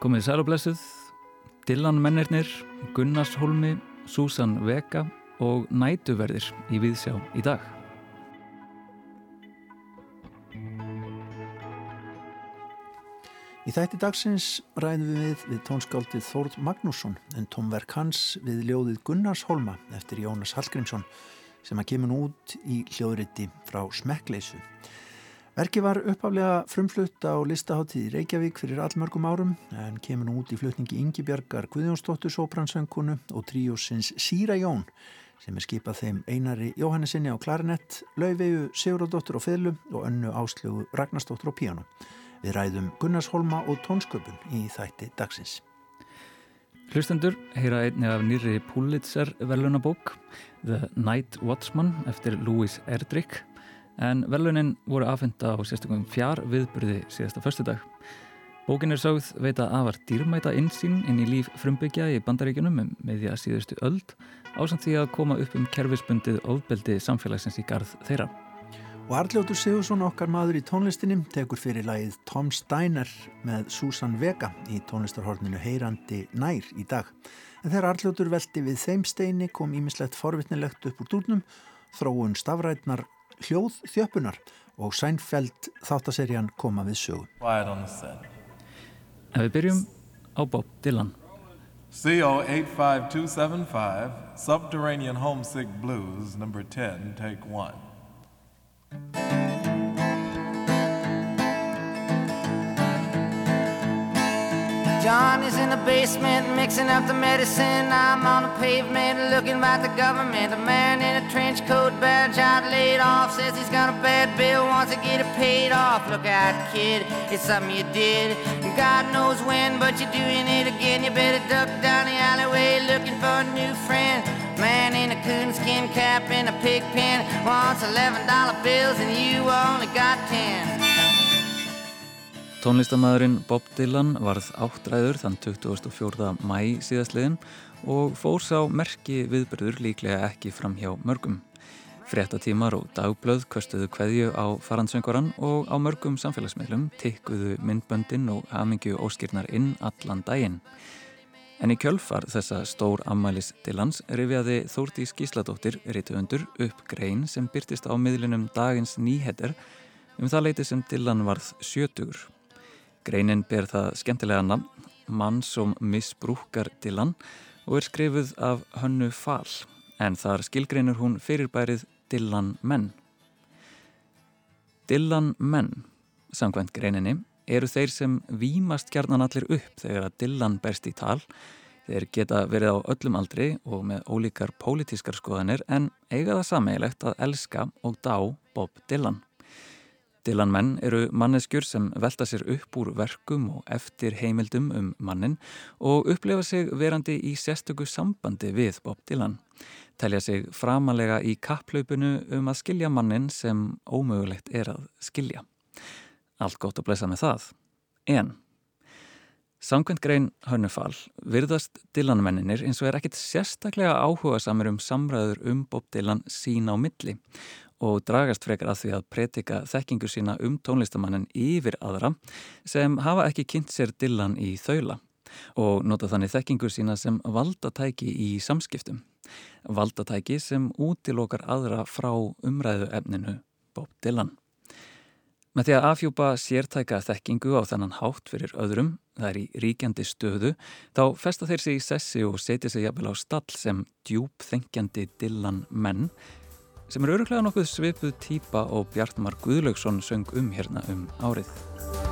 Komið sæl og blessuð, Dylan Mennirnir, Gunnars Holmi, Susan Vega og Nætuverðir í Viðsjá í dag. Í þætti dagsins ræðum við við tónskáldið Þórð Magnússon en tónverk hans við ljóðið Gunnars Holma eftir Jónas Hallgrímsson sem að kemur út í hljóðriti frá Smekkleysu. Verki var uppaflega frumflutt á listaháttíð Reykjavík fyrir allmörgum árum en kemur nú út í flutningi Ingi-Bjargar Guðjónsdóttur Sóbransöngkunu og tríósins Síra Jón sem er skipað þeim Einari Jóhannesinni á klarinett, Laufeyju Siguradóttur á fyllu og önnu áslögu Ragnarsdóttur á píjánu. Við ræðum Gunnarsholma og tónsköpun í þætti dagsins. Hlustendur heyra einni af nýri Pulitzer velunabók The Night Watchman eftir Louis Erdrich en velunin voru afhenda á sérstökum fjár viðburði síðasta förstudag. Bókin er sögð veita afar dýrmæta insýn inn í líf frumbyggja í bandaríkunum um meðja síðustu öld ásamt því að koma upp um kerfisbundið ofbeldi samfélagsins í garð þeirra. Og Arljótur Sigursson, okkar maður í tónlistinni, tekur fyrir lagið Tom Steiner með Susan Vega í tónlistarhorninu Heyrandi nær í dag. En þegar Arljótur veldi við þeim steini kom ímislegt forvitnilegt upp úr dúrnum, þróun stafrætnar hljóð þjöppunar og Seinfeld þáttaserjan koma við sögu. En við byrjum á Bob Dylan. CO 85275 Subterranean Homesick Blues number 10 take 1 John is in the basement mixing up the medicine. I'm on the pavement looking at the government. A man in a trench coat, badge out laid off, says he's got a bad bill, wants to get it paid off. Look out, kid, it's something you did. God knows when, but you're doing it again. You better duck down the alleyway looking for a new friend. Man in a coonskin cap and a pig pen wants eleven dollar bills, and you only got ten. Tónlistamæðurinn Bob Dylan varð áttræður þann 24. mæ síðastliðin og fór sá merki viðbyrður líklega ekki fram hjá mörgum. Fréttatímar og dagblöð köstuðu kveðju á faransöngoran og á mörgum samfélagsmiðlum tikkuðu myndböndin og hamingju óskirnar inn allan daginn. En í kjölfar þessa stór ammælis Dylans rifjaði Þórtís Gísladóttir rituundur upp grein sem byrtist á miðlunum dagins nýheter um það leiti sem Dylan varð sjötugur. Greinin ber það skemmtilega nafn, mann som missbrúkar Dylan og er skrifuð af hönnu Fall en þar skilgreinur hún fyrirbærið Dylan menn. Dylan menn, samkvæmt greininni, eru þeir sem výmast gjarnan allir upp þegar að Dylan berst í tal. Þeir geta verið á öllum aldri og með ólíkar pólitískar skoðanir en eiga það sameigilegt að elska og dá Bob Dylan. Dylan menn eru manneskjur sem velta sér upp úr verkum og eftir heimildum um mannin og upplefa sig verandi í sérstöku sambandi við Bob Dylan. Telja sig framalega í kapplaupinu um að skilja mannin sem ómögulegt er að skilja. Allt gott að blæsa með það. En Samkvæmt grein Hönnufall virðast Dylan menninir eins og er ekkit sérstaklega áhuga samir um samræður um Bob Dylan sín á milli og dragast frekar að því að pretika þekkingu sína um tónlistamannin yfir aðra sem hafa ekki kynnt sér Dylan í þaula og nota þannig þekkingu sína sem valdatæki í samskiptum. Valdatæki sem útilokar aðra frá umræðu efninu Bob Dylan. Með því að afhjúpa sértæka þekkingu á þennan hátt fyrir öðrum, það er í ríkjandi stöðu, þá festa þeir sig í sessi og setja sig jafnvel á stall sem djúb þengjandi Dylan menn sem er öruglega nokkuð svipuð týpa og Bjartmar Guðlaugsson söng um hérna um árið.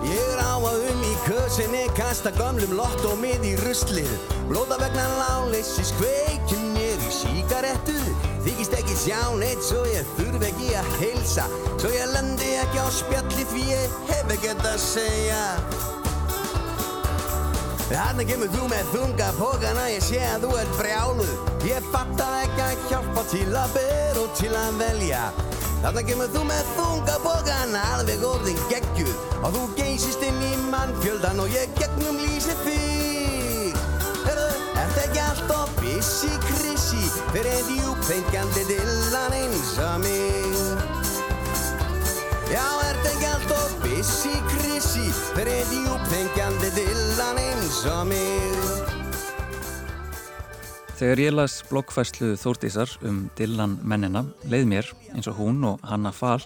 Ég að um í kösinni, kasta gamlum lott og mið í ruslið. Blóða vegna láleysis, kveikjum mér í síkarettu Þykist ekki sjá neitt svo ég þurf ekki að heilsa. Svo ég lendi ekki á spjalli því ég hef ekkert að segja Þarna kemur þú með þunga pókana, ég sé að þú ert brjáluð. Ég fattar ekki að hjálpa til að bera og til að velja. Þarna kemur þú með þunga pókana, alveg orðin geggjuð. Og þú geysist inn í mannfjöldan og ég gegnum lýsi þig. Hörðu, ert ekki alltaf bissi krissi Fyrir djúpfengjandi dillan eins og mig? Já, ert ekki alltaf bissi krissi fyrir djúpþengjandi dillan eins og mig. Þegar ég las blokkfæslu Þórtísar um Dylan mennina leið mér eins og hún og Hanna Fahl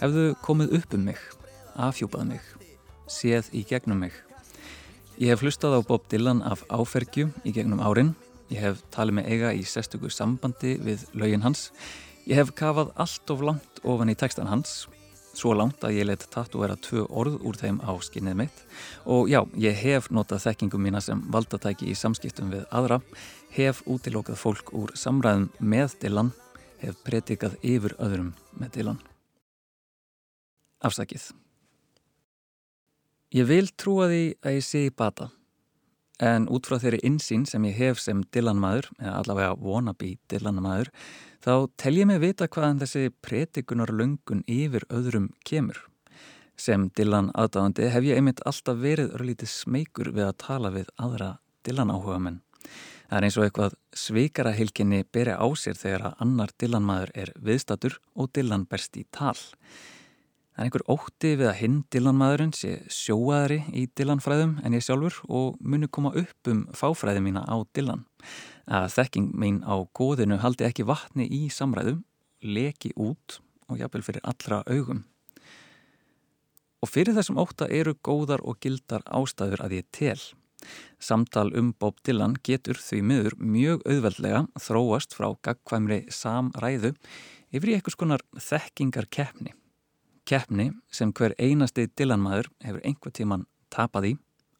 hefðu komið upp um mig, afhjúpað mig, séð í gegnum mig. Ég hef hlustað á Bob Dylan af áfergju í gegnum árin, ég hef talið með eiga í sérstöku sambandi við laugin hans, ég hef kafað allt of langt ofan í textan hans svo langt að ég let tatúera tvö orð úr þeim á skinnið mitt og já, ég hef notað þekkingum mína sem valdatæki í samskiptum við aðra, hef útilokað fólk úr samræðum með Dylan, hef predikað yfir öðrum með Dylan. Afsakið. Ég vil trúa því að ég sé í bata, en út frá þeirri insýn sem ég hef sem Dylan maður, eða allavega wannabe Dylan maður, þá tel ég mig vita hvaðan þessi pretikunar löngun yfir öðrum kemur. Sem Dylan aðdáðandi hef ég einmitt alltaf verið örlítið smeykur við að tala við aðra Dylan áhuga menn. Það er eins og eitthvað svikara heilkinni beri á sér þegar að annar Dylan maður er viðstatur og Dylan berst í tal. Það er einhver ótti við að hinn Dylan maðurinn sé sjóaðri í Dylan fræðum en ég sjálfur og muni koma upp um fáfræði mína á Dylan að þekking mín á góðinu haldi ekki vatni í samræðum, leki út og jafnvel fyrir allra augum. Og fyrir þessum óta eru góðar og gildar ástæður að ég tel. Samtal um Bob Dylan getur því miður mjög auðveldlega þróast frá gagkvæmri samræðu yfir í eitthvað skonar þekkingar keppni. Keppni sem hver einasti Dylan maður hefur einhver tíman tapað í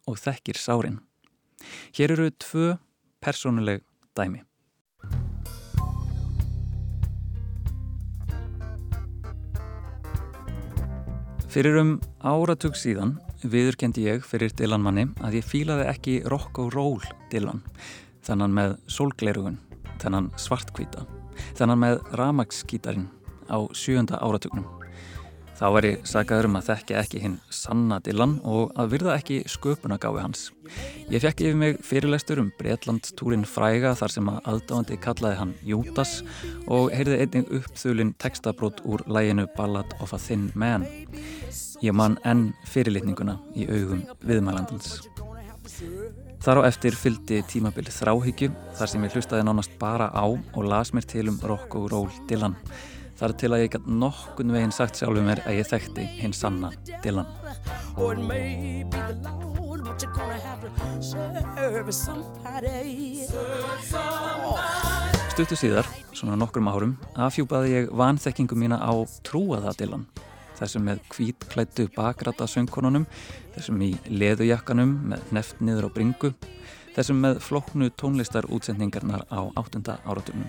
og þekkir sárin. Hér eru tvö persónuleg dæmi. Fyrir um áratug síðan viðurkendi ég fyrir Dylan manni að ég fílaði ekki rock og roll Dylan, þannan með solglerugun, þannan svartkvíta, þannan með ramagsskítarin á sjönda áratugnum. Þá var ég sagaður um að þekkja ekki hinn sanna Dylan og að virða ekki sköpunagáfi hans. Ég fekk yfir mig fyrirlestur um Breitlandstúrin fræga þar sem að aðdáðandi kallaði hann Jútas og heyrði einnig uppþulin textabrót úr læginu Ballad of a Thin Man. Ég man enn fyrirlitninguna í augum viðmælandans. Þar á eftir fylgdi tímabil þráhyggju þar sem ég hlustaði nánast bara á og las mér til um rock og roll Dylan. Þar til að ég gæti nokkun veginn sagt sjálfur mér að ég þekkti hinn sanna Dylan. Stuttu síðar, svona nokkrum árum, afhjúpaði ég vanþekkingu mína á trúaða Dylan. Þessum með kvítklættu bakrata söngkonunum, þessum í leðujakkanum með neft niður á bringu, þessum með floknu tónlistar útsendingarnar á áttunda áraturnum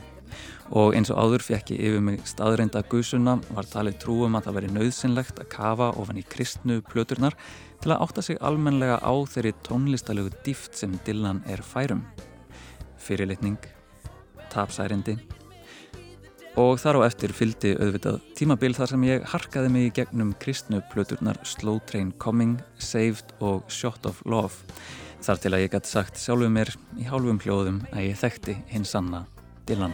og eins og áður fekk ég yfir mig staðreinda gusuna var talið trúum að það veri nöðsynlegt að kafa ofan í kristnu plöturnar til að átta sig almenlega á þeirri tónlistalögu dýft sem Dylan er færum. Fyrirlitning, tapsærindi og þar á eftir fyldi auðvitað tímabil þar sem ég harkaði mig í gegnum kristnu plöturnar Slow Train Coming, Saved og Shot of Love þar til að ég gæti sagt sjálfuð mér í hálfum hljóðum að ég þekkti hins sanna Dylan.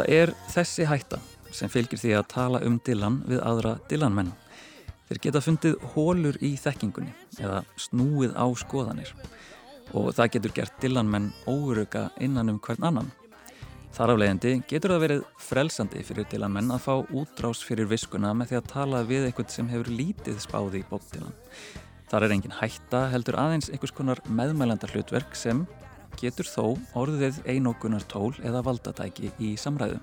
Það er þessi hætta sem fylgir því að tala um Dylan við aðra Dylan-menn. Þeir geta fundið hólur í þekkingunni eða snúið á skoðanir og það getur gert Dylan-menn óuruga innan um hvern annan. Þar af leiðandi getur það verið frelsandi fyrir Dylan-menn að fá útrás fyrir viskuna með því að tala við eitthvað sem hefur lítið spáði í Bob Dylan. Þar er engin hætta heldur aðeins einhvers konar meðmælanda hlutverk sem getur þó orðið einókunar tól eða valdatæki í samræðu.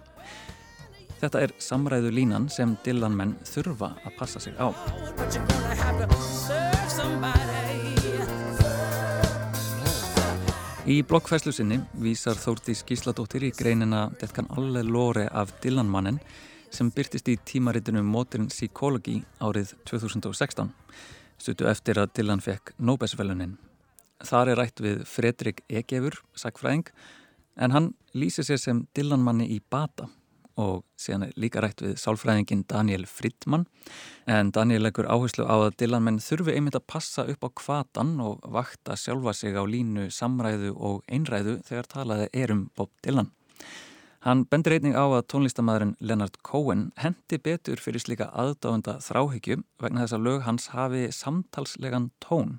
Þetta er samræðu línan sem Dylan menn þurfa að passa sig á. Í blokkfæslu sinni vísar Þórtís Gísladóttir í greinina Detkan alle lóre af Dylan mannin sem byrtist í tímaritinu Modern Psychology árið 2016 stuttu eftir að Dylan fekk Nobelsvelunin. Þar er rætt við Fredrik Egefur, sagfræðing, en hann lýsir sér sem Dylan manni í bata og síðan er líka rætt við sálfræðingin Daniel Friedman en Daniel leggur áherslu á að Dylan menn þurfi einmitt að passa upp á kvatan og vakta sjálfa sig á línu samræðu og einræðu þegar talaði erum Bob Dylan. Hann bendur einning á að tónlistamæðurinn Leonard Cohen hendi betur fyrir slíka aðdáðunda þráhyggju vegna þess að lög hans hafi samtalslegan tón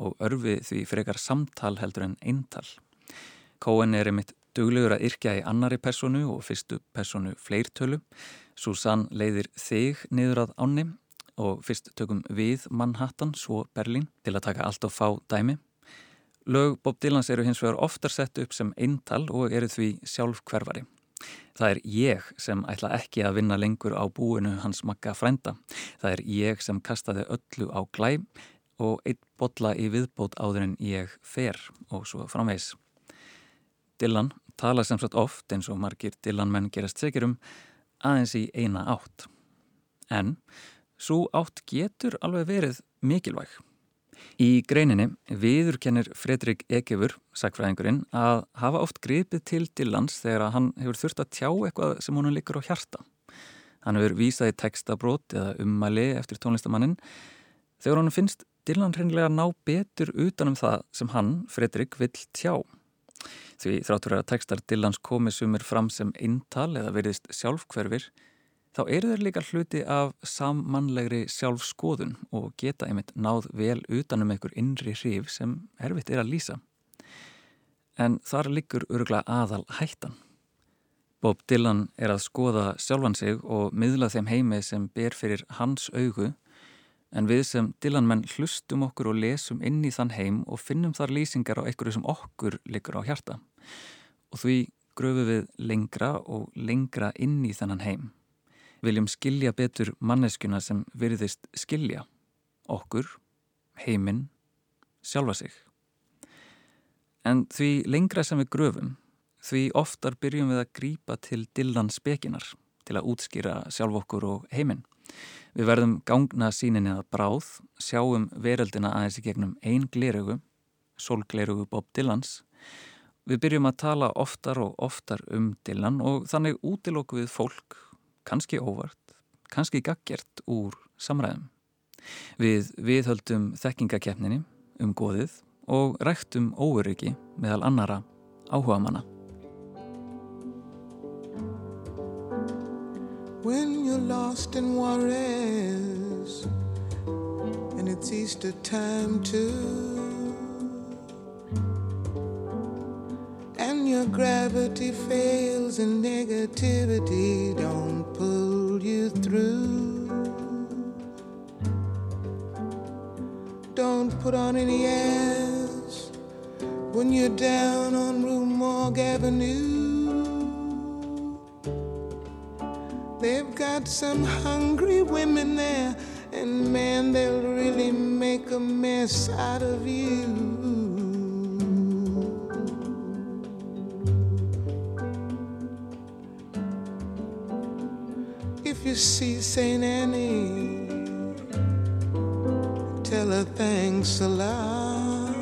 og örfi því frekar samtal heldur en eintal. Cohen er einmitt duglegur að yrkja í annari personu og fyrstu personu fleirtölu. Susann leiðir þig niður að ánni og fyrst tökum við Manhattan, svo Berlín, til að taka allt og fá dæmi. Lög Bob Dylans eru hins vegar oftar sett upp sem eintal og eru því sjálf hverfari. Það er ég sem ætla ekki að vinna lengur á búinu hans makka frænda. Það er ég sem kastaði öllu á glæ og eitt botla í viðbót áður en ég fer og svo framvegs. Dylan tala sem sagt oft eins og margir Dylan menn gerast segirum aðeins í eina átt. En svo átt getur alveg verið mikilvæg. Í greininni viðurkennir Fredrik Ekefur, sagfræðingurinn, að hafa oft gripið til Dylans þegar hann hefur þurft að tjá eitthvað sem honum likur á hjarta. Hann hefur vísað í textabrót eða ummæli eftir tónlistamannin þegar hann finnst Dylan hreinlega ná betur utanum það sem hann, Fredrik, vill tjá. Því þráttur að textar Dylans komið sumir fram sem eintal eða veriðist sjálfkverfir, þá eru þeir líka hluti af sammannlegri sjálfskoðun og geta einmitt náð vel utanum einhver innri hrif sem erfitt er að lýsa. En þar liggur öruglega aðal hættan. Bob Dylan er að skoða sjálfan sig og miðla þeim heimi sem ber fyrir hans augu en við sem Dylan-menn hlustum okkur og lesum inn í þann heim og finnum þar lýsingar á einhverju sem okkur liggur á hjarta. Og því gröfum við lengra og lengra inn í þennan heim. Viljum skilja betur manneskuna sem virðist skilja. Okkur, heiminn, sjálfa sig. En því lengra sem við gröfum, því oftar byrjum við að grípa til Dylan spekinar til að útskýra sjálf okkur og heiminn. Við verðum gangna síninni að bráð, sjáum veröldina aðeins í gegnum einn glerugu, solglerugu Bob Dylans. Við byrjum að tala oftar og oftar um Dylan og þannig útilokku við fólk, kannski óvart, kannski gaggjert úr samræðum. Við viðhöldum þekkingakefninni um goðið og ræktum óöryggi meðal annara áhuga manna. when you're lost in Juarez and it's Easter time too and your gravity fails and negativity don't pull you through don't put on any airs when you're down on Rue Morgue Avenue They've got some hungry women there, and man, they'll really make a mess out of you. See St. Annie, tell her thanks a lot.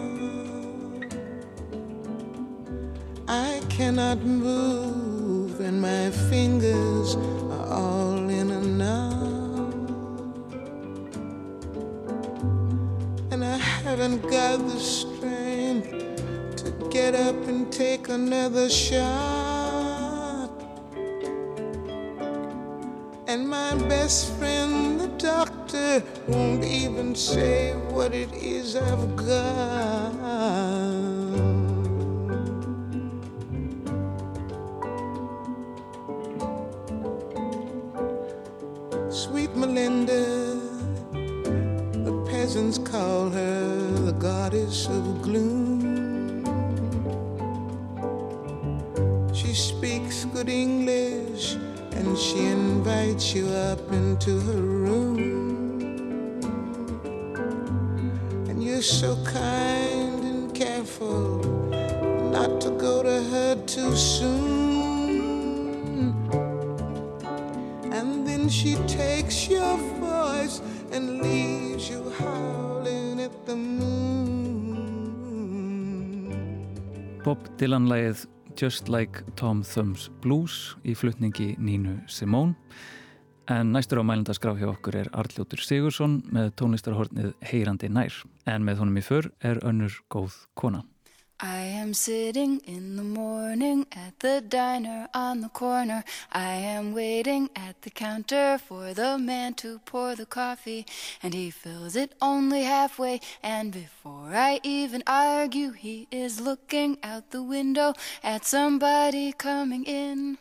I cannot move, and my fingers are all in a knot. And I haven't got the strength to get up and take another shot. Won't even say what it is I've got. Soon. then she takes your voice and leaves you howling at the moon. Bob Dylan-lægið Just Like Tom Thumb's Blues í flutningi Nínu Simone en næstur á mælundaskrá hjá okkur er Arljótur Sigursson með tónlistarhornið Heyrandi nær en með honum í för er önnur góð kona. I am sitting in the morning at the diner on the corner. I am waiting at the counter for the man to pour the coffee, and he fills it only halfway. And before I even argue, he is looking out the window at somebody coming in.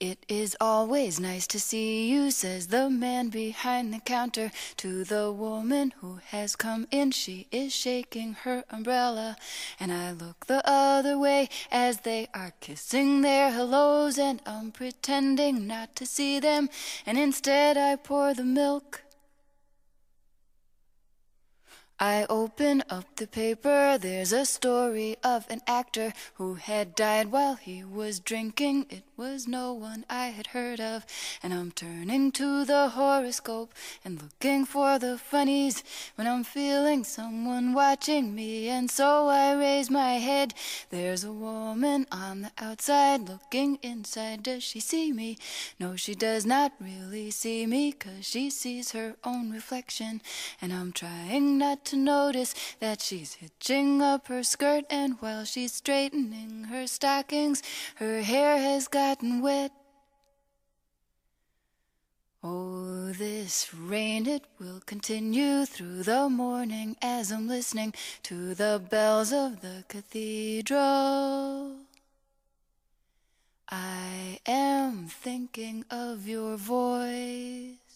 It is always nice to see you, says the man behind the counter to the woman who has come in. She is shaking her umbrella, and I look the other way as they are kissing their hellos, and I'm pretending not to see them, and instead I pour the milk. I open up the paper, there's a story of an actor who had died while he was drinking. It was no one I had heard of, and I'm turning to the horoscope and looking for the funnies when I'm feeling someone watching me, and so I raise my head. There's a woman on the outside looking inside. Does she see me? No, she does not really see me, cause she sees her own reflection, and I'm trying not to notice that she's hitching up her skirt, and while she's straightening her stockings, her hair has gotten wet. Oh, this rain, it will continue through the morning as I'm listening to the bells of the cathedral. I am thinking of your voice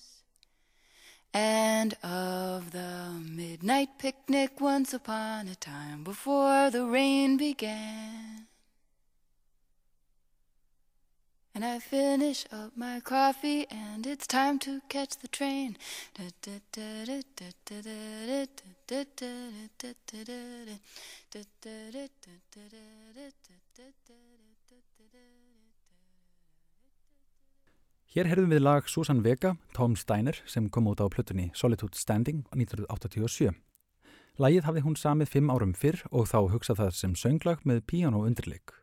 and of the midnight picnic once upon a time before the rain began. And I finish up my coffee and it's time to catch the train. Hér herðum við lag Susan Vega, Tom Steiner sem kom út á plötunni Solitude Standing 1987. Lagið hafði hún samið fimm árum fyrr og þá hugsað það sem sönglag með piano undirleik.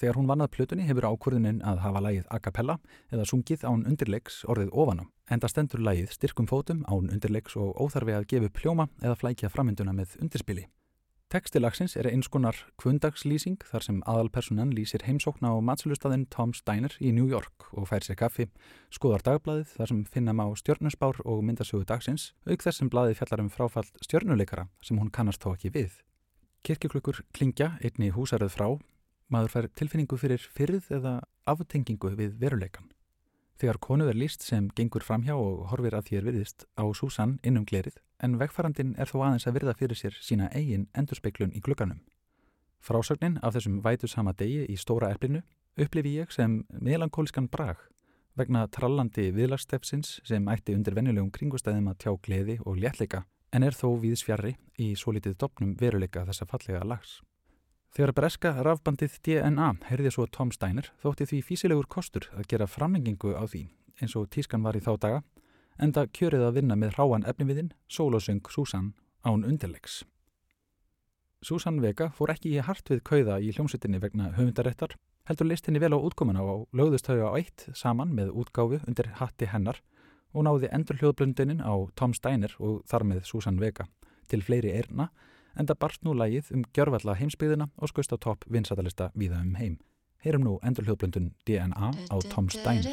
Þegar hún vannað plötunni hefur ákvörðunin að hafa lagið a cappella eða sungið án undirleiks orðið ofanum. Enda stendur lagið styrkum fótum án undirleiks og óþarfi að gefa pljóma eða flækja framynduna með undirspili. Tekstilagsins er eins konar kvöndagslýsing þar sem aðalpersonan lýsir heimsókna á matsölustadinn Tom Steiner í New York og fær sér kaffi, skoðar dagbladið þar sem finna má stjörnusbár og myndasögu dagsins, auk þess sem bladið fjallar um fráfall stjörnuleikara sem hún kannast þó ekki við. Kirkjuklukkur klingja einni húsaröð frá, maður fær tilfinningu fyrir fyrð eða aftengingu við veruleikan. Þegar konu er líst sem gengur framhjá og horfir að þér viðist á Susan innum glerið, en vegfarandin er þó aðeins að virða fyrir sér sína eigin endurspeiklun í glugganum. Frásögnin af þessum vætusama degi í stóra erblinu upplifi ég sem melankóliskan brag vegna trallandi viðlagstefsins sem ætti undir venjulegum kringustæðum að tjá gleði og léttleika en er þó viðsfjarri í svo litið dopnum veruleika þessa fallega lags. Þegar breska rafbandið DNA heyrði svo Tom Steiner þótti því físilegur kostur að gera framlengingu á því eins og tískan var í þá daga enda kjörið að vinna með hráan efniviðin Sólosöng Susan án undirleiks. Susan Vega fór ekki í hart við kauða í hljómsutinni vegna höfundaréttar heldur leist henni vel á útkomuna og lögðust þau á eitt saman með útgáfu undir hatti hennar og náði endur hljóðblöndinin á Tom Steiner og þar með Susan Vega til fleiri erna en það barst nú lægið um gjörvalla heimsbyggðina og skust á topp vinsatalista viða um heim. Heyrum nú endur hljóðblöndun DNA á Tom Stein.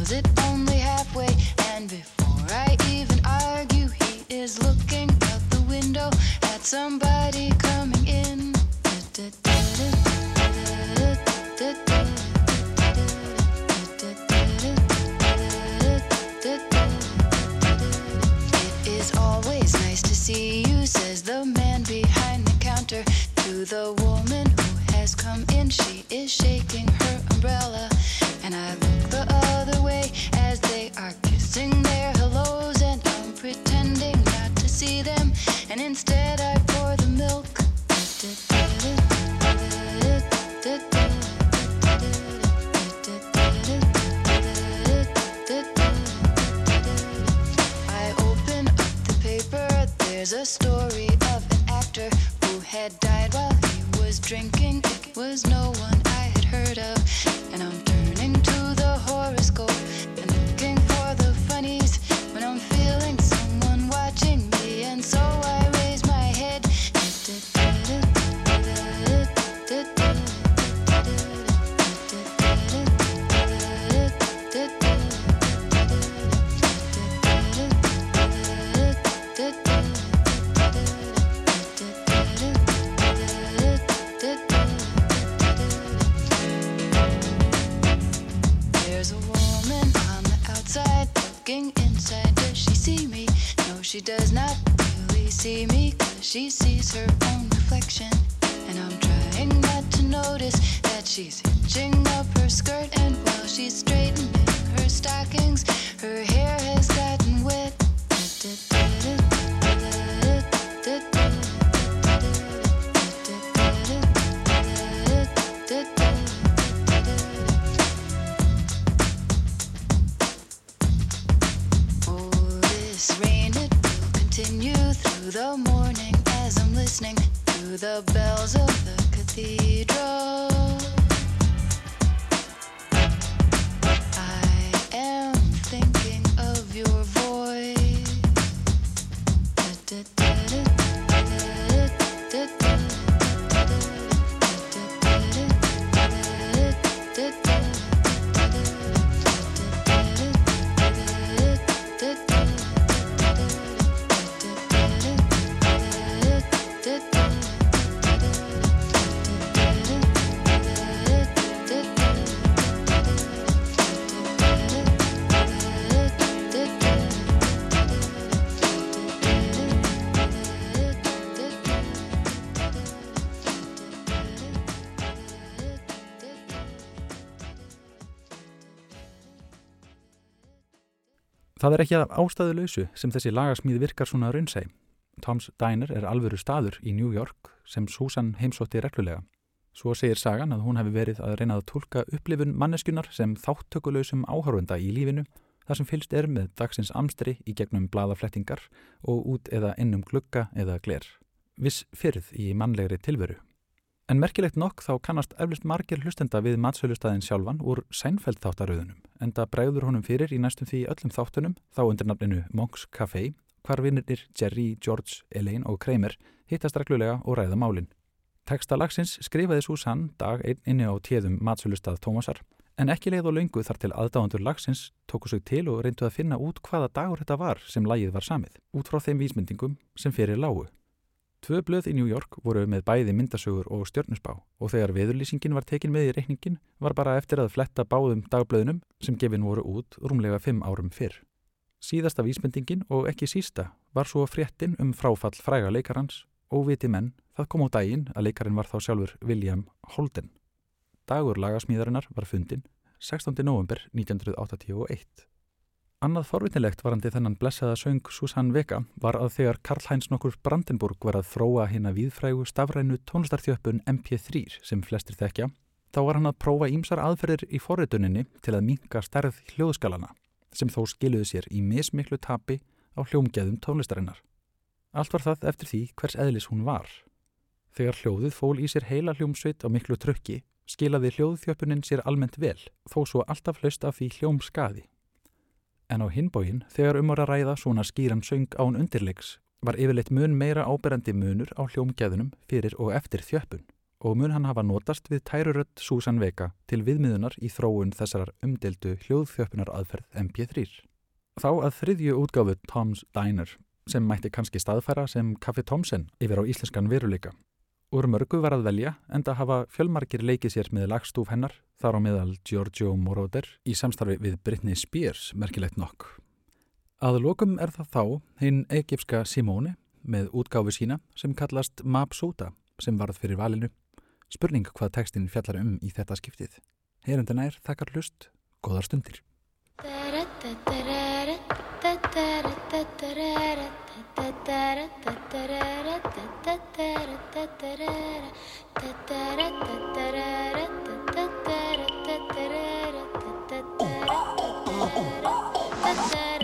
the up her skirt, and while she's straightening her stockings, her hair has gotten wet. Það er ekki að ástæðu lausu sem þessi lagasmíð virkar svona raunsæ. Tom's Diner er alvöru staður í New York sem Susan heimsótti reglulega. Svo segir sagan að hún hefði verið að reyna að tólka upplifun manneskunar sem þáttökuleusum áhörvenda í lífinu þar sem fylst er með dagsins amstri í gegnum bladaflettingar og út eða innum glugga eða gler. Viss fyrð í mannlegri tilveru. En merkilegt nokk þá kannast eflust margir hlustenda við matsölustæðin sjálfan úr Seinfeld þáttaröðunum en það bregður honum fyrir í næstum því öllum þáttunum þá undir nafninu Monk's Café hvar vinnir Jerry, George, Elaine og Kramer hittast reglulega og ræða málin. Teksta lagsins skrifaði Susann dag einn inni á téðum matsölustað Tómasar en ekki leið og laungu þar til aðdáðandur lagsins tóku sig til og reyndu að finna út hvaða dagur þetta var sem lagið var samið út frá þeim vísmyndingum sem fyrir lágu. Tvö blöð í New York voru með bæði myndasögur og stjörnusbá og þegar veðurlýsingin var tekin með í reikningin var bara eftir að fletta báðum dagblöðunum sem gefin voru út rúmlega fimm árum fyrr. Síðasta vísmyndingin og ekki sísta var svo fréttin um fráfall fræga leikarans og viti menn það kom á daginn að leikarinn var þá sjálfur William Holden. Dagur lagasmíðarinnar var fundin 16. november 1981. Annað forvitinlegt varandi þennan blessaða söng Susann Vega var að þegar Karl Heinz nokkur Brandenburg var að þróa hérna viðfrægu stafrænu tónlistarþjöppun MP3 sem flestir þekkja, þá var hann að prófa ímsar aðferðir í forrituninni til að minka stærð hljóðskalana sem þó skiluðu sér í mismiklu tapi á hljómgeðum tónlistarinnar. Allt var það eftir því hvers eðlis hún var. Þegar hljóðið fól í sér heila hljómsveit á miklu trökki skilaði hljóðþjöppunin sér almennt vel þó svo alltaf hlaust af því hljómskaði. En á hinbógin, þegar um var að ræða svona skýran söng án undirleiks, var yfirleitt mun meira áberandi munur á hljómgæðunum fyrir og eftir þjöppun og mun hann hafa notast við tærurött Susan Vega til viðmiðunar í þróun þessarar umdeldu hljóðþjöppunar aðferð MP3. Þá að þriðju útgáfu Tom's Diner sem mætti kannski staðfæra sem Kaffi Tomsen yfir á íslenskan veruleika. Úr mörgu var að velja en það hafa fjölmarkir leikið sér með lagstúf hennar þar á meðal Giorgio Moroder í samstarfi við Britney Spears, merkilegt nokk. Að lokum er það þá hinn egipska Simone með útgáfu sína sem kallast Mabsuta sem varð fyrir valinu. Spurning hvað tekstin fjallar um í þetta skiptið. Herundin er þakkar hlust, góðar stundir. Oh.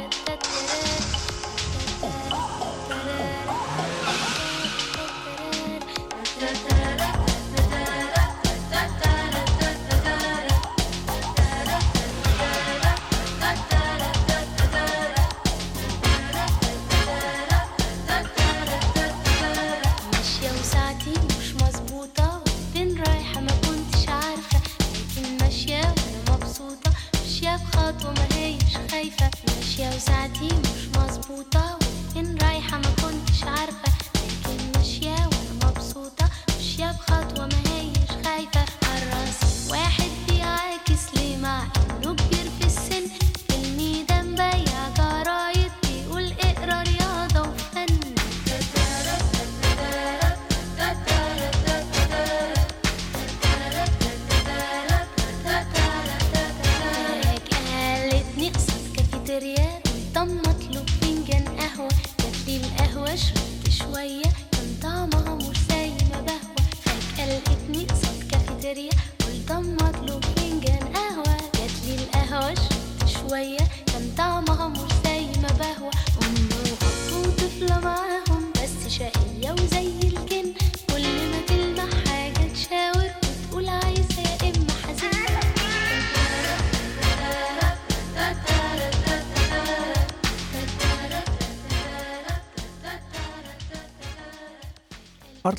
هيش خايفة ماشية وساعتي مش مظبوطة. وفين رايحة ما كنتش عارفة لكن ماشية وأنا مبسوطة. ماشية بخطوة ما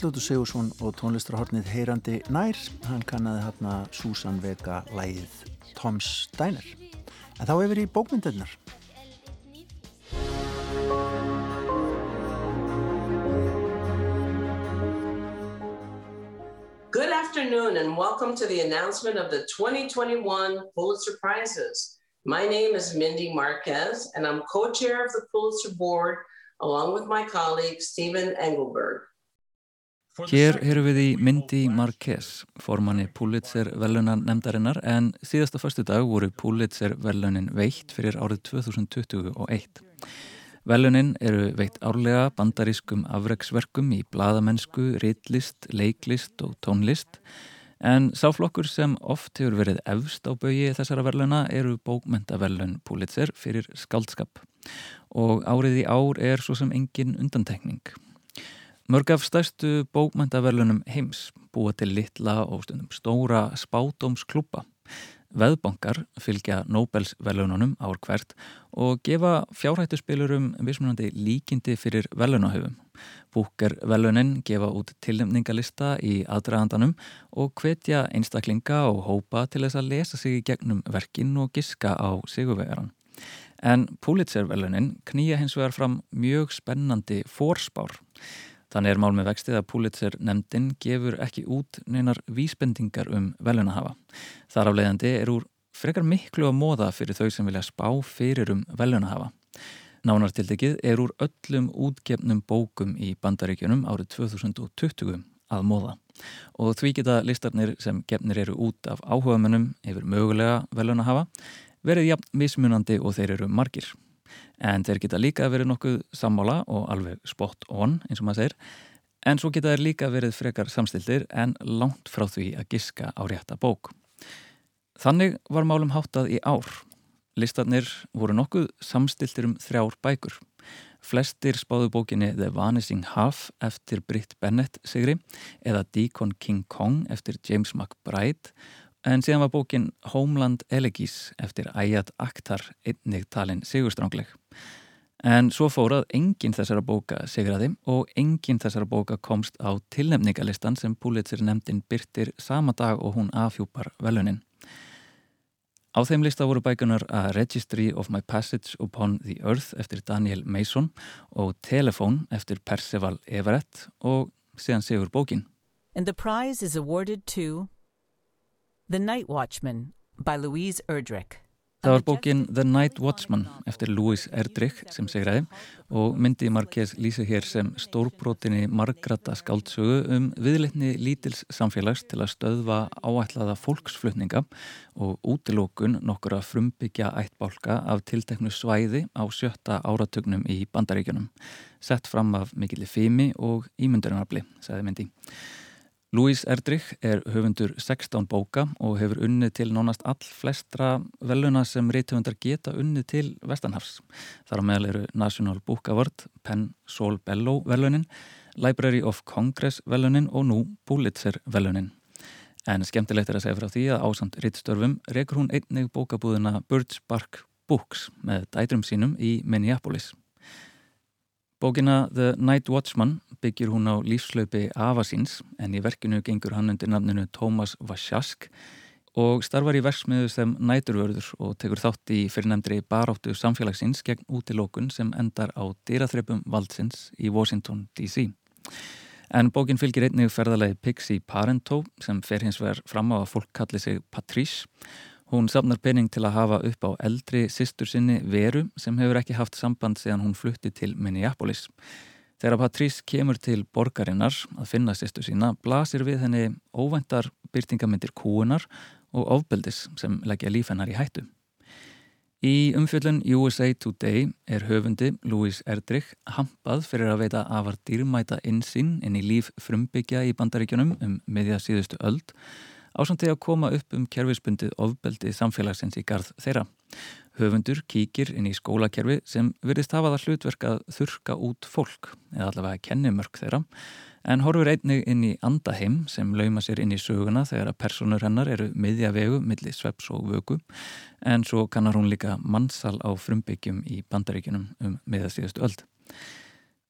Arljótu Sigursson og tónlistarhornið Heyrandi Nær, hann kannaði hérna Susan Vega lægið Tom Steiner. En þá hefur í bókmyndirnar. Good afternoon and welcome to the announcement of the 2021 Pulitzer Prizes. My name is Mindy Marquez and I'm co-chair of the Pulitzer Board along with my colleague Stephen Engelberg. Hér erum við í Mindy Marquez, formanni Pulitzer velunan nefndarinnar en síðasta förstu dag voru Pulitzer velunin veitt fyrir árið 2021. Velunin eru veitt árlega bandarískum afreiksverkum í bladamennsku, ritlist, leiklist og tónlist en sáflokkur sem oft hefur verið efst á baui þessara veluna eru bókmentavelun Pulitzer fyrir skaldskap og árið í ár er svo sem engin undantekning. Mörg af stærstu bókmæntaverlunum heims búa til litla og stundum stóra spátómsklúpa. Veðbankar fylgja Nobels-verlununum ár hvert og gefa fjárhættuspilurum vismunandi líkindi fyrir verlunahöfum. Búker-verlunin gefa út tilnefningalista í aðdragandanum og hvetja einstaklinga og hópa til þess að lesa sig í gegnum verkin og giska á sigurvegaran. En Pulitzer-verlunin knýja hins vegar fram mjög spennandi fórspár. Þannig er mál með vextið að Pulitzer nefndin gefur ekki út neinar vísbendingar um velunahafa. Þar af leiðandi er úr frekar miklu að móða fyrir þau sem vilja spá fyrir um velunahafa. Nánartildekið er úr öllum útgefnum bókum í bandaríkjunum árið 2020 að móða og því geta listarnir sem gefnir eru út af áhugamönnum yfir mögulega velunahafa verið jafn mismunandi og þeir eru margir en þeir geta líka verið nokkuð sammála og alveg spot on eins og maður segir en svo geta þeir líka verið frekar samstildir en langt frá því að giska á rétta bók. Þannig var málum háttað í ár. Listarnir voru nokkuð samstiltir um þrjár bækur. Flestir spáðu bókinni The Vanishing Half eftir Britt Bennett sigri eða Deacon King Kong eftir James McBride En síðan var bókin Homeland Elegies eftir Ayat Akhtar einnig talin sigurstrángleg. En svo fórað enginn þessara bóka sigraði og enginn þessara bóka komst á tilnefningalistan sem Pulitzer nefndin byrtir sama dag og hún afhjúpar velunin. Á þeim lista voru bækunar A Registry of My Passage Upon the Earth eftir Daniel Mason og Telephone eftir Percival Everett og síðan sigur bókin. And the prize is awarded to The Night Watchman by Louise Erdrich. Það var bókin The Night Watchman eftir Louise Erdrich sem segraði og myndi Marquez lýsi hér sem stórbrotinni margrata skáldsögu um viðleitni lítils samfélags til að stöðva áætlaða fólksflutninga og útilókun nokkur að frumbyggja ættbálka af tilteknu svæði á sjötta áratugnum í bandaríkjunum. Sett fram af mikilli fimi og ímyndurinnafli, sagði myndi. Louise Erdrich er höfundur 16 bóka og hefur unnið til nánast all flestra veluna sem reythöfundar geta unnið til Vestanhafs. Þar á meðal eru National Book Award, Penn Sol Bellow velunin, Library of Congress velunin og nú Pulitzer velunin. En skemmtilegt er að segja frá því að ásand rittstörfum rekur hún einnig bókabúðina Birds Bark Books með dætrum sínum í Minneapolis. Bókina The Night Watchman byggir hún á lífslaupi Avasins en í verkinu gengur hann undir nafninu Thomas Vasjask og starfar í versmiðu sem næturvörður og tekur þátt í fyrirnemndri baráttu samfélagsins gegn útilókun sem endar á dýraþreipum valdsins í Washington DC. En bókin fylgir einnig ferðalagi Pixie Parento sem fer hins vegar fram á að fólk kalli sig Patrice Hún safnar pening til að hafa upp á eldri sýstur sinni Veru sem hefur ekki haft samband síðan hún flutti til Minneapolis. Þegar Patrís kemur til borgarinnar að finna sýstur sína blasir við henni óvæntar byrtingamindir kúunar og ofbeldis sem leggja líf hennar í hættu. Í umfjöldun USA Today er höfundi Louise Erdrich hampað fyrir að veita afar dýrmæta insinn inn í líf frumbyggja í bandaríkjunum um miðja síðustu öld Ásamt því að koma upp um kerfisbundið ofbeldi samfélagsins í garð þeirra. Höfundur kíkir inn í skólakerfi sem virðist hafa það hlutverk að þurka út fólk eða allavega kennimörk þeirra en horfur einnig inn í andaheim sem lauma sér inn í söguna þegar að personur hennar eru miðja vegu millir sveps og vögu en svo kannar hún líka mannsal á frumbyggjum í bandaríkunum um miðastíðastu öld.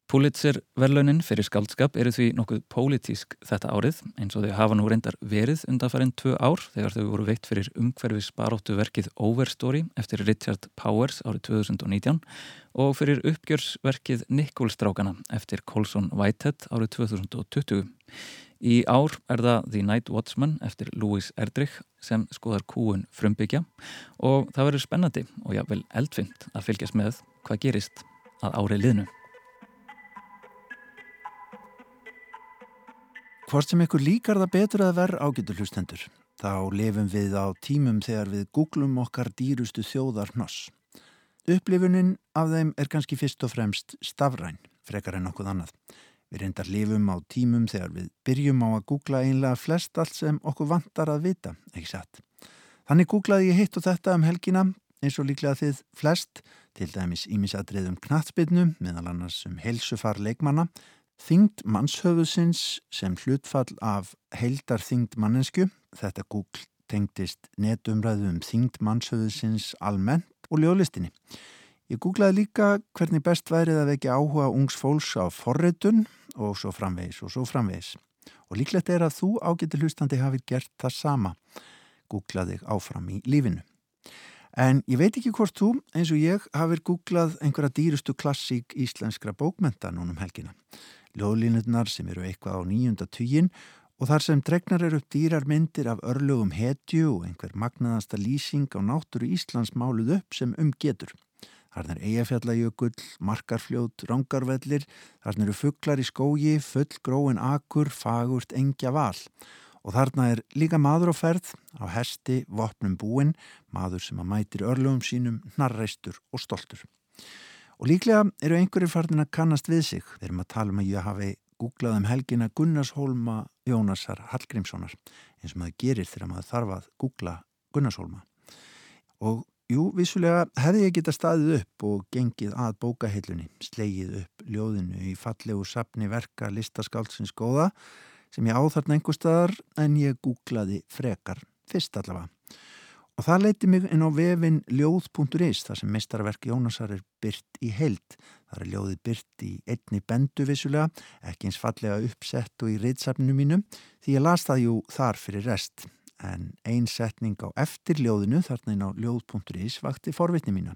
Pulitzer verlaunin fyrir skaldskap eru því nokkuð pólitísk þetta árið eins og þau hafa nú reyndar verið undanfærið tvö ár þegar þau voru veitt fyrir umhverfis baróttu verkið Overstory eftir Richard Powers árið 2019 og fyrir uppgjörsverkið Nikkolstrákana eftir Colson Whitehead árið 2020. Í ár er það The Night Watchman eftir Louis Erdrich sem skoðar kúun frumbyggja og það verður spennandi og jável eldfimt að fylgjast með hvað gerist að árið liðnu. Hvort sem ykkur líkar það betur að verð ágætur hlustendur, þá lefum við á tímum þegar við googlum okkar dýrustu þjóðar hnoss. Upplifunin af þeim er kannski fyrst og fremst stafræn, frekar en okkur annað. Við reyndar lifum á tímum þegar við byrjum á að googla einlega flest allt sem okkur vantar að vita, ekki satt. Þannig googlaði ég hitt og þetta um helgina eins og líklega þið flest, til dæmis ímisadriðum knatsbytnum, meðal annars um helsufar leikmanna, Þyngd mannshöfusins sem hlutfall af heildar þyngd mannesku, þetta Google tengdist netumræðu um þyngd mannshöfusins almennt og ljóðlistinni. Ég googlaði líka hvernig best værið að vekja áhuga ungs fólks á forritun og svo framvegis og svo framvegis. Og líklegt er að þú ágættir hlustandi hafið gert það sama, googlaði áfram í lífinu. En ég veit ekki hvort þú, eins og ég, hafið googlað einhverja dýrustu klassík íslenskra bókmenta núnum helgina ljóðlínutnar sem eru eitthvað á nýjunda tuyin og þar sem dregnar eru upp dýrar myndir af örlögum hetju og einhver magnaðasta lýsing á náttúru Íslands máluð upp sem umgetur. Þarna er eigafjallajökull, markarfljót, rángarvellir, þarna eru fugglar í skógi, full gróin akur, fagurt, engja val. Og þarna er líka maður á ferð, á hesti, vopnum búin, maður sem að mætir örlögum sínum, narreistur og stoltur. Og líklega eru einhverjir farnir að kannast við sig. Við erum að tala um að ég hafi googlað um helgina Gunnarshólma Jónasar Hallgrímssonar eins og maður gerir þegar maður þarf að googla Gunnarshólma. Og jú, vissulega hefði ég geta staðið upp og gengið að bókahillunni, slegið upp ljóðinu í fallegu sapni verka listaskáldsins góða sem ég áþarna einhver staðar en ég googlaði frekar fyrst allavega. Og það leiti mig inn á vefin ljóð.is þar sem mestarverk Jónasar er byrt í held. Það er ljóðið byrt í einni bendu vissulega, ekki eins fallega uppsett og í reyðsafninu mínu því ég las það jú þar fyrir rest. En einsetning á eftir ljóðinu þarna inn á ljóð.is vakti forvitni mína.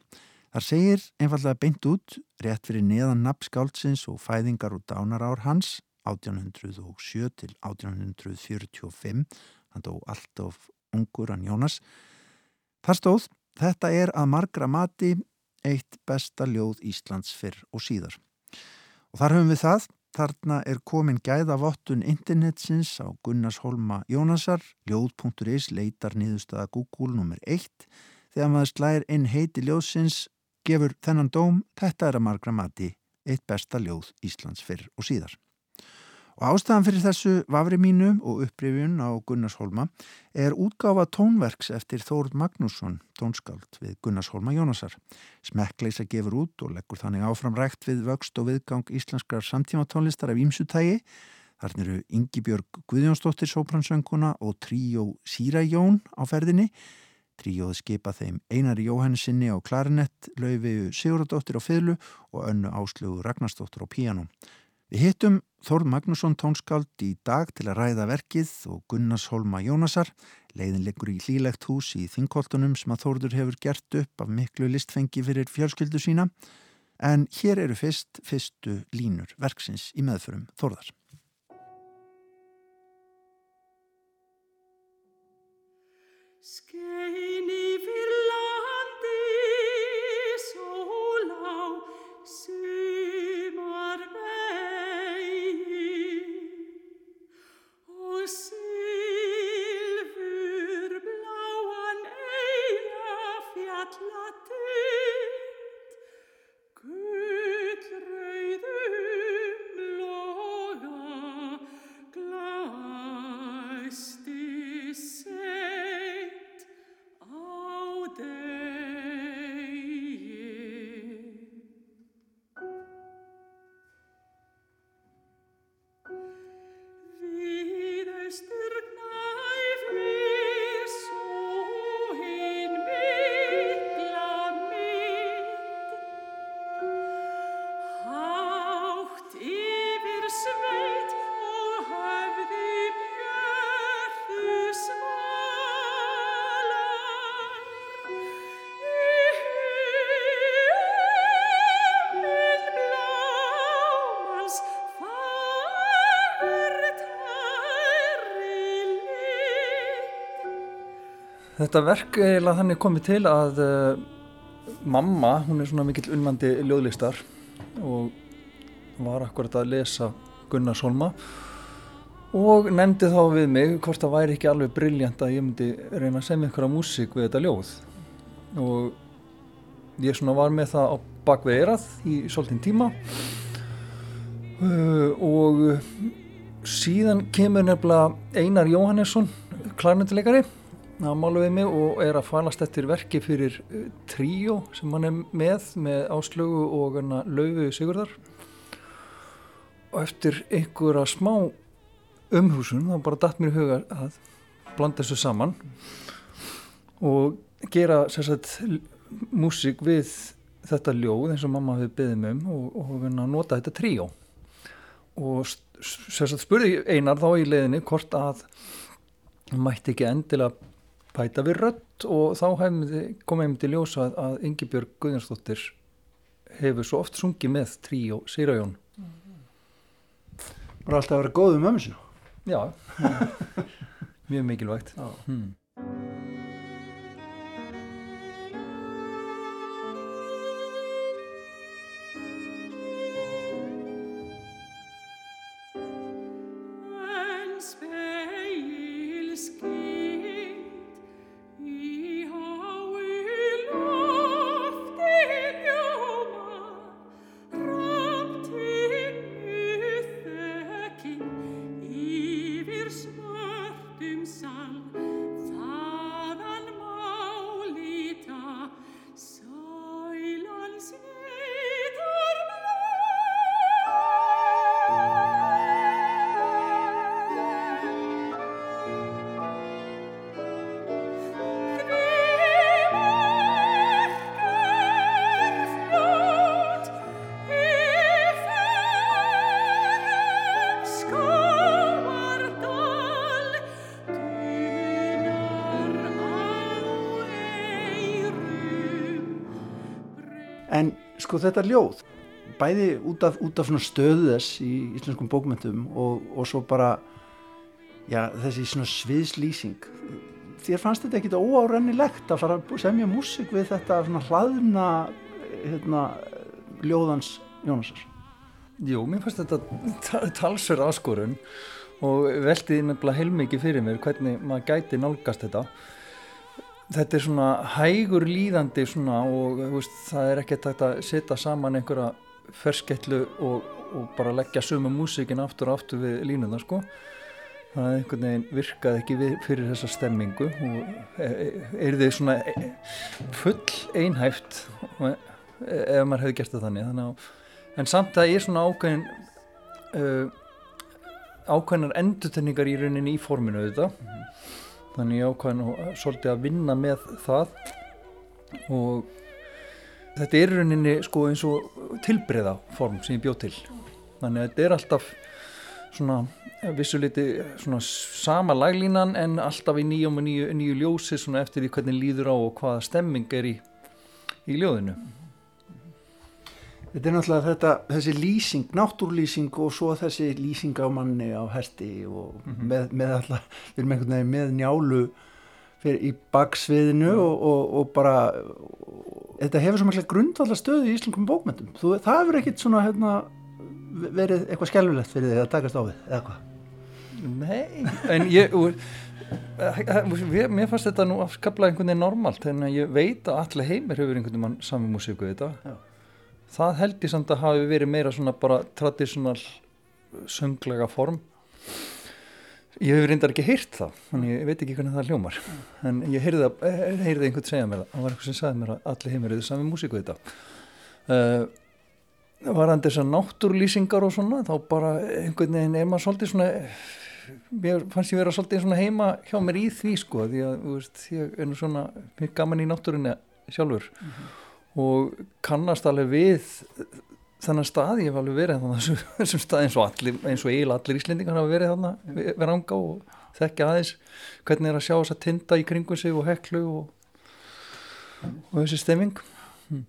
Þar segir einfallega beint út, rétt fyrir neðan nafnskáldsins og fæðingar og dánarár hans 1807 til 1845, hann dó allt of ungur hann Jónas, Þar stóð, þetta er að margra mati eitt besta ljóð Íslands fyrr og síðar. Og þar höfum við það, þarna er komin gæðavottun internetsins á Gunnars Holma Jónasar, ljóð.is leitar niðurstaða Google nr. 1, þegar maður slæðir inn heiti ljóðsins, gefur þennan dóm, þetta er að margra mati eitt besta ljóð Íslands fyrr og síðar. Og ástæðan fyrir þessu vafri mínu og upprifjun á Gunnarsholma er útgáfa tónverks eftir Þórd Magnússon, tónskáld við Gunnarsholma Jónasar. Smekkleisa gefur út og leggur þannig áfram rægt við vöxt og viðgang íslenskrar samtíma tónlistar af ímsutægi. Þarna eru Ingi Björg Guðjónsdóttir Sópransönguna og tríó Síra Jón á ferðinni. Tríóð skipa þeim Einari Jóhannesinni á klarinett, Lauvi Siguradóttir á fylgu og önnu Áslögu Ragnarsdóttir á píanum. Við hittum Þórð Magnússon tónskáld í dag til að ræða verkið og Gunnars Holma Jónasar. Leiðin liggur í hlílegt hús í Þingkoltunum sem að Þórður hefur gert upp af miklu listfengi fyrir fjölskyldu sína. En hér eru fyrst fyrstu línur verksins í meðförum Þórðar. Skeini Þetta verk er þannig komið til að uh, mamma, hún er svona mikill unnandi ljóðlistar og var akkurat að lesa Gunnar Solma og nefndi þá við mig hvort það væri ekki alveg brilljant að ég myndi reyna að semja einhverja músík við þetta ljóð. Og ég svona var með það á bakvið eirað í svolítinn tíma uh, og síðan kemur nefnilega Einar Jóhannesson klarnöndileikari að málu við mig og er að falast eftir verki fyrir uh, tríó sem hann er með með áslögu og laugu Sigurdar og eftir einhverja smá umhúsun þá bara dætt mér í huga að blanda þessu saman og gera sérstaklega músík við þetta ljóð eins og mamma hefði beðið mig um og, og nota þetta tríó. Og sérstaklega spurði einar þá í leiðinni hvort að mætti ekki endilega bæta við rött og þá kom um til ljósa að, að Ingi Björg Guðjónsdóttir hefur svo oft sungið með tríó Sýrajón bara alltaf að vera góð um ömmu sinu já, mjög mikilvægt. Hmm. Sko þetta ljóð bæði út af, út af stöðu þess í íslenskum bókmyndum og, og svo bara já, þessi sviðslýsing. Þér fannst þetta ekkit óárennilegt að fara að semja músik við þetta hlaðna hérna, ljóðans Jónasar? Jú, mér fannst þetta talsverð áskorun og veltiði nefnilega heilmikið fyrir mér hvernig maður gæti nálgast þetta þetta er svona hægur líðandi svona og veist, það er ekkert að setja saman einhverja ferskettlu og, og bara leggja sömu músikin aftur og aftur við línuna sko. Það er einhvern veginn virkaði ekki við, fyrir þessa stemmingu og er, e, er þið svona e, full einhæft e, ef maður hefði gert það þannig, þannig að, en samt að ég er svona ákveðin uh, ákveðinar endutenningar í rauninni í forminu auðvitað. -hmm þannig ég ákvæði svolítið að vinna með það. Og þetta er rauninni sko eins og tilbreyða form sem ég bjóð til. Þannig að þetta er alltaf svona vissuliti svona sama laglínan en alltaf í nýjum og nýju, nýju ljósi svona eftir því hvernig líður á og hvaða stemming er í, í ljóðinu Þetta er náttúrulega þetta, þessi lýsing, náttúrlýsing og svo þessi lýsing á manni á herti og mm -hmm. með, með alltaf, við erum einhvern veginn með njálu fyrir í baksviðinu mm. og, og, og bara, og, þetta hefur svo mjög grundvallar stöðu í Íslandskum bókmyndum. Þú, það hefur ekkit svona hérna, verið eitthvað skjálfilegt fyrir þig að takast á við, eða hvað? Nei, en ég, mér fannst þetta nú afskaplega einhvern veginn normalt, en ég veit að allir heimir hefur einhvern veginn saman músíku þetta. Já það held ég samt að hafi verið meira svona bara tradísjonal sönglega form. Ég hef reyndar ekki heyrt það þannig ég veit ekki hvernig það hljómar. En ég heyrði, heyrði einhvern segja mér það það var einhvern sem sagði mér að allir heimir eru sami músíku þetta. Uh, var hann þess að náttúrlýsingar og svona þá bara einhvern veginn er maður svolítið svona mér fannst ég vera svolítið svona heima hjá mér í því sko því að veist, ég er nú svona mjög gaman í náttúrunni sjálfur. Mm -hmm og kannast alveg við þennan stað, ég hef alveg verið þannig þessum stað eins og allir, eins og eiginlega allir íslendingar hafa verið þannig, verið ánga og þekkja aðeins hvernig er að sjá þess að tinda í kringum sig og heklu og, og þessi stemming hm.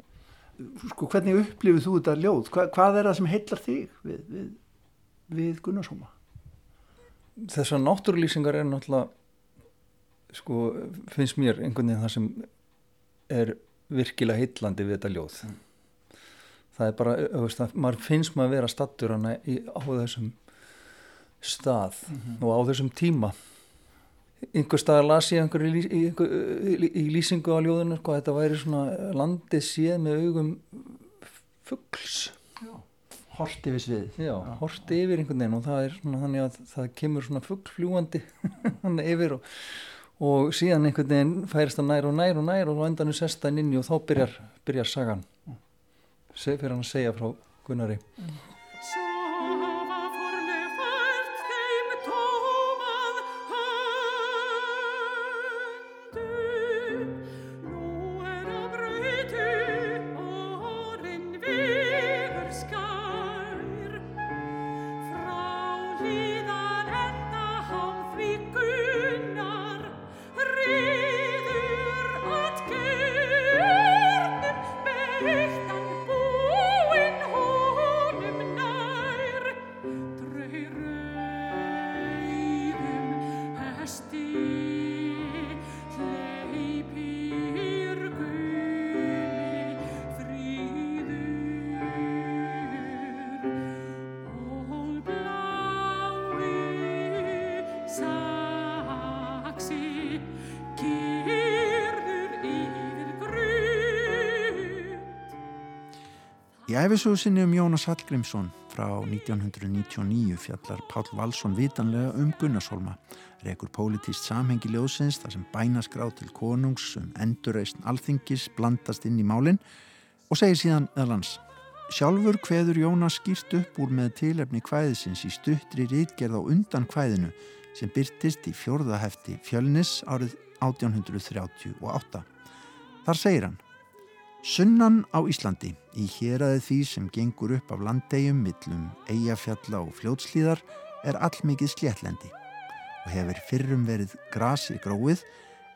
Sko hvernig upplifið þú þetta ljóð? Hva, hvað er það sem heillar þig við, við, við Gunnarsóma? Þessar náttúrlýsingar er náttúrulega sko finnst mér einhvern veginn það sem er virkilega heitlandi við þetta ljóð mm. það er bara, veist, maður finnst maður að vera stattur hana í, á þessum stað mm -hmm. og á þessum tíma einhver stað las ég einhver í, í, í, lýsingu á ljóðinu sko, þetta væri svona landið séð með augum fuggls horti við svið já, horti yfir einhvern veginn og það er svona þannig að það kemur svona fugglfljúandi hann yfir og, og síðan einhvern veginn færist það nær og nær og nær og endan er sestan inni og þá byrjar, byrjar sagan fyrir hann að segja frá Gunnari mm. Æfisögusinni um Jónas Hallgrímsson frá 1999 fjallar Pál Valsson vitanlega um Gunnarsholma, rekur pólitíst samhengi ljósins þar sem bænaskrá til konungs um endurreysn alþingis blandast inn í málinn og segir síðan eðlans Sjálfur hveður Jónas skýrt upp úr með tilefni hvæðisins í stuttri rítgerð á undan hvæðinu sem byrtist í fjörðahefti fjölnis árið 1838. Þar segir hann Sunnan á Íslandi, í héræði því sem gengur upp af landegjum millum eigafjalla og fljótslíðar er allmikið sléttlendi og hefur fyrrum verið grasi gróið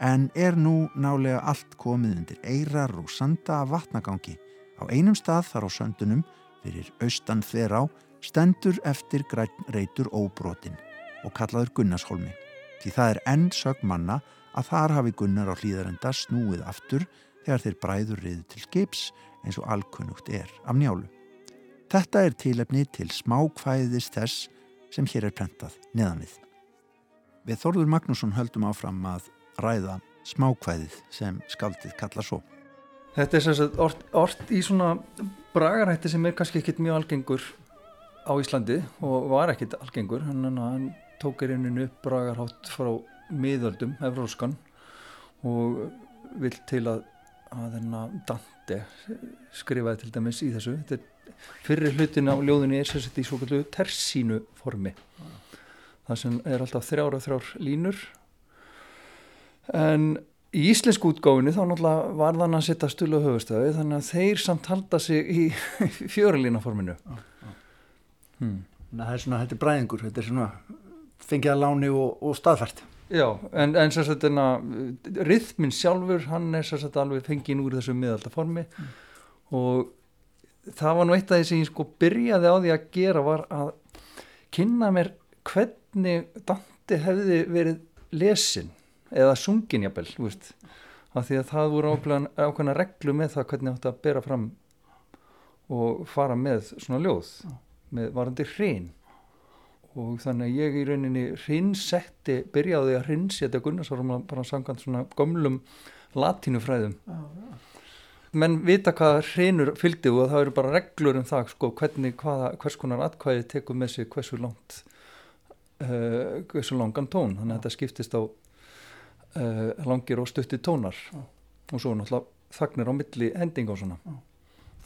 en er nú nálega allt komið undir eirar og sanda af vatnagangi. Á einum stað þar á söndunum, fyrir austan þver á, stendur eftir græn reytur óbrotin og kallaður Gunnarsholmi. Því það er enn sög manna að þar hafi Gunnar á hlýðarenda snúið aftur þegar þeir bræður riðu til skips eins og alkunnugt er af njálu. Þetta er tilefni til smákvæðis þess sem hér er prentað neðan við. Við Þorður Magnússon höldum áfram að ræða smákvæðið sem skaldið kalla svo. Þetta er sem orð, orð í svona bragarætti sem er kannski ekkit mjög algengur á Íslandi og var ekkit algengur, hann tók er upp bragarhátt frá miðöldum, Evróskan og vill til að að hennar Dante skrifaði til dæmis í þessu fyrir hlutin á ljóðinni er sérsett í svo kallu tersínu formi það sem er alltaf þrjár og þrjár línur en í íslensku útgáfinu þá náttúrulega var þann að setja stula höfustöðu þannig að þeir samt halda sig í fjörulína forminu ah, ah. Hmm. Það er svona, þetta er bræðingur þetta er svona fengið að láni og, og staðfært Já, en, en sem sagt rithmin sjálfur, hann er sagt alveg fengið úr þessu miðaldaformi. Mm. og það var nú eitt af því sem ég sko byrjaði á því að gera var að kynna mér hvernig Dante hefði verið lesin eða sungin jafnvel, þú veist. Af því að það voru ákveðna reglu með það hvernig átt að bera fram og fara með svona ljóð með varandi hrein og þannig að ég í rauninni hrinsetti, byrjaði að hrinsetja Gunnarsvarum bara samkvæmt svona gömlum latínufræðum. Ah, menn vita hvað hrinur fylgdi og það eru bara reglur um það sko, hvernig, hvaða, hvers konar atkvæði tekur með sig hversu langt uh, hversu langan tón. Þannig að þetta skiptist á uh, langir og stutti tónar. Ah. og svo náttúrulega þagnir á milli hending og svona. Ah.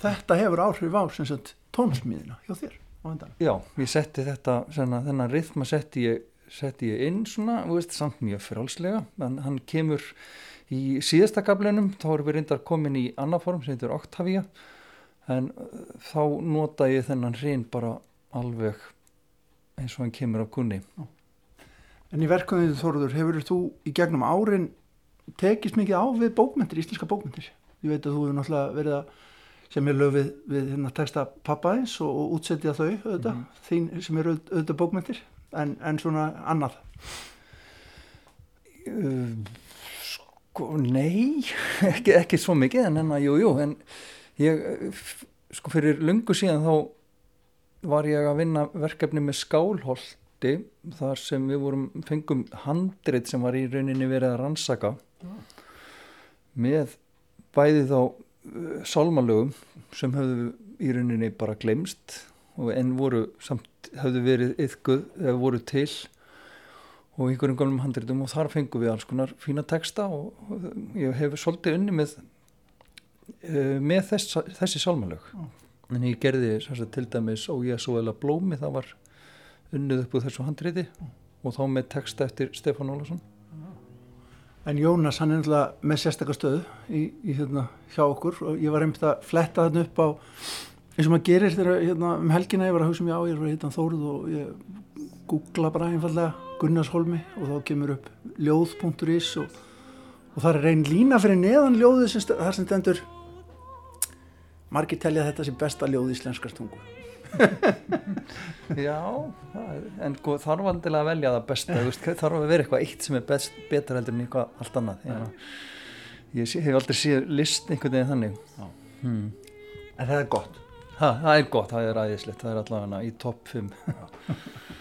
Þetta hefur áhrif á tónsmíðina hjá þér Já, ég setti þetta svona, þennan rithma setti ég, setti ég inn svona, veist, samt mjög frálslega en hann kemur í síðasta gablenum, þá erum við reyndar komin í annað form sem heitir Octavia. En uh, þá nota ég þennan hrein bara alveg eins og hann kemur af kunni. En í verkunni Þorður, hefur þú í gegnum árin tekist mikið á við bókmyndir, íslenska bókmyndir ég veit að þú hefur náttúrulega verið að sem er löfið við hérna texta pappaðins og, og útsetja þau auðvitað, mm -hmm. þín sem eru auðvitað bókmyndir en, en svona annað. Uh, sko, nei, ekki, ekki svo mikið en enna, jú, jú, en ég, sko, fyrir lungu síðan þá var ég að vinna verkefni með skálholti þar sem við vorum, fengum handrit sem var í rauninni verið að rannsaka. Með bæði þá sálmalögum sem höfðu í rauninni bara glemst en voru samt höfðu verið yfguð eða voru til og einhverjum gamlum handritum og þar fengum við alls konar fína texta og ég hef svolítið unni með uh, með þess, þessi sálmalög. En ég gerði sagt, til dæmis og ég svo eða blómi það var unnið upp úr þessu handriti og þá með texta eftir Stefán Ólason En Jónas hann er náttúrulega með sérstakar stöðu í, í hérna hjá okkur og ég var einmitt að fletta þarna upp á eins og maður gerir þegar hérna, um helgina ég var að hugsa mér á, ég var að hitta Þóruð og ég googla bara einfallega Gunnarsholmi og þá kemur upp ljóð.is og, og það er einn lína fyrir neðan ljóðu sem, þar sem stendur margir telja þetta sem besta ljóð í íslenskast tungu Já, en sko, þarf vandilega að velja það besta, veist, þarf að vera eitthvað eitt sem er best, betur heldur en eitthvað allt annað. Ég sé, hef aldrei séð list einhvern veginn þannig. Hmm. En það er gott? Ha, það er gott, það er æðislegt, það er allavega í topp 5.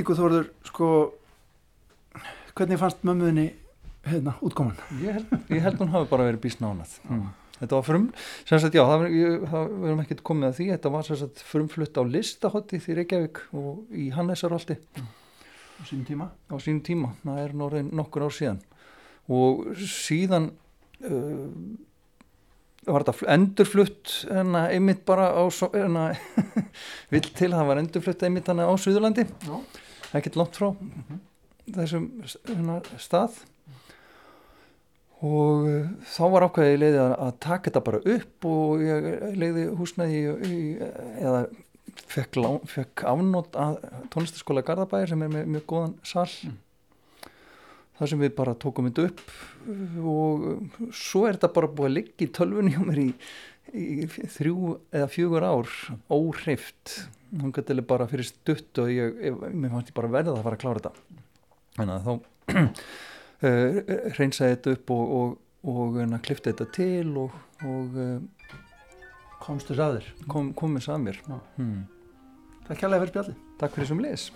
Na endingu þóruður sko hvernig fannst mömmuðinni hérna útkoman? Ég ég held hún hafi bara verið bísn ánað mm. þetta var frum, sem sagt já það verðum ekkert komið að því þetta var sem sagt frumflutt á listahotti því Reykjavík og í Hannesarholti mm. á sínum tíma? á sínum tíma, það er nokkur ár síðan og síðan uh, var þetta endurflutt enna einmitt bara á enna, vill til að það var endurflutt einmitt hana á Suðurlandi ekkert langt frá mm -hmm. þessum enna, stað. Og uh, þá var ákveðið í leiði að, að taka þetta bara upp og ég leiði húsnaði eða fekk, fekk afnót að tónlistaskóla Garðabæðir sem er með mjög góðan sall mm. Þar sem við bara tókum þetta upp og svo er þetta bara búið að liggja í tölfunni hjá mér í, í þrjú eða fjögur ár óhreift hún gæti bara fyrir stutt og ég, ég, mér fannst ég bara verða að fara að klára þetta. Þannig að þá uh, reynsaði þetta upp og, og, og, og klifti þetta til og uh, komstu sæðir kom, komið sæð mér. Hmm. Takk hérlega fyrir spjalli Takk fyrir sem les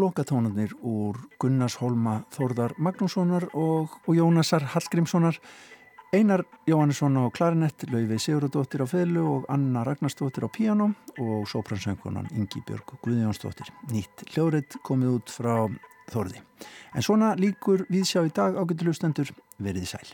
lokatónarnir úr Gunnars Holma Þórðar Magnússonar og, og Jónasar Hallgrímssonar Einar Jóhannesson á klarinett, Lauvi Sigurðardóttir á feðlu og Anna Ragnarsdóttir á piano og sopransöngunan Ingi Björg Guðjónsdóttir. Nýtt hljóðrið komið út frá Þórði. En svona líkur við sjá í dag ágættilustendur veriði sæl.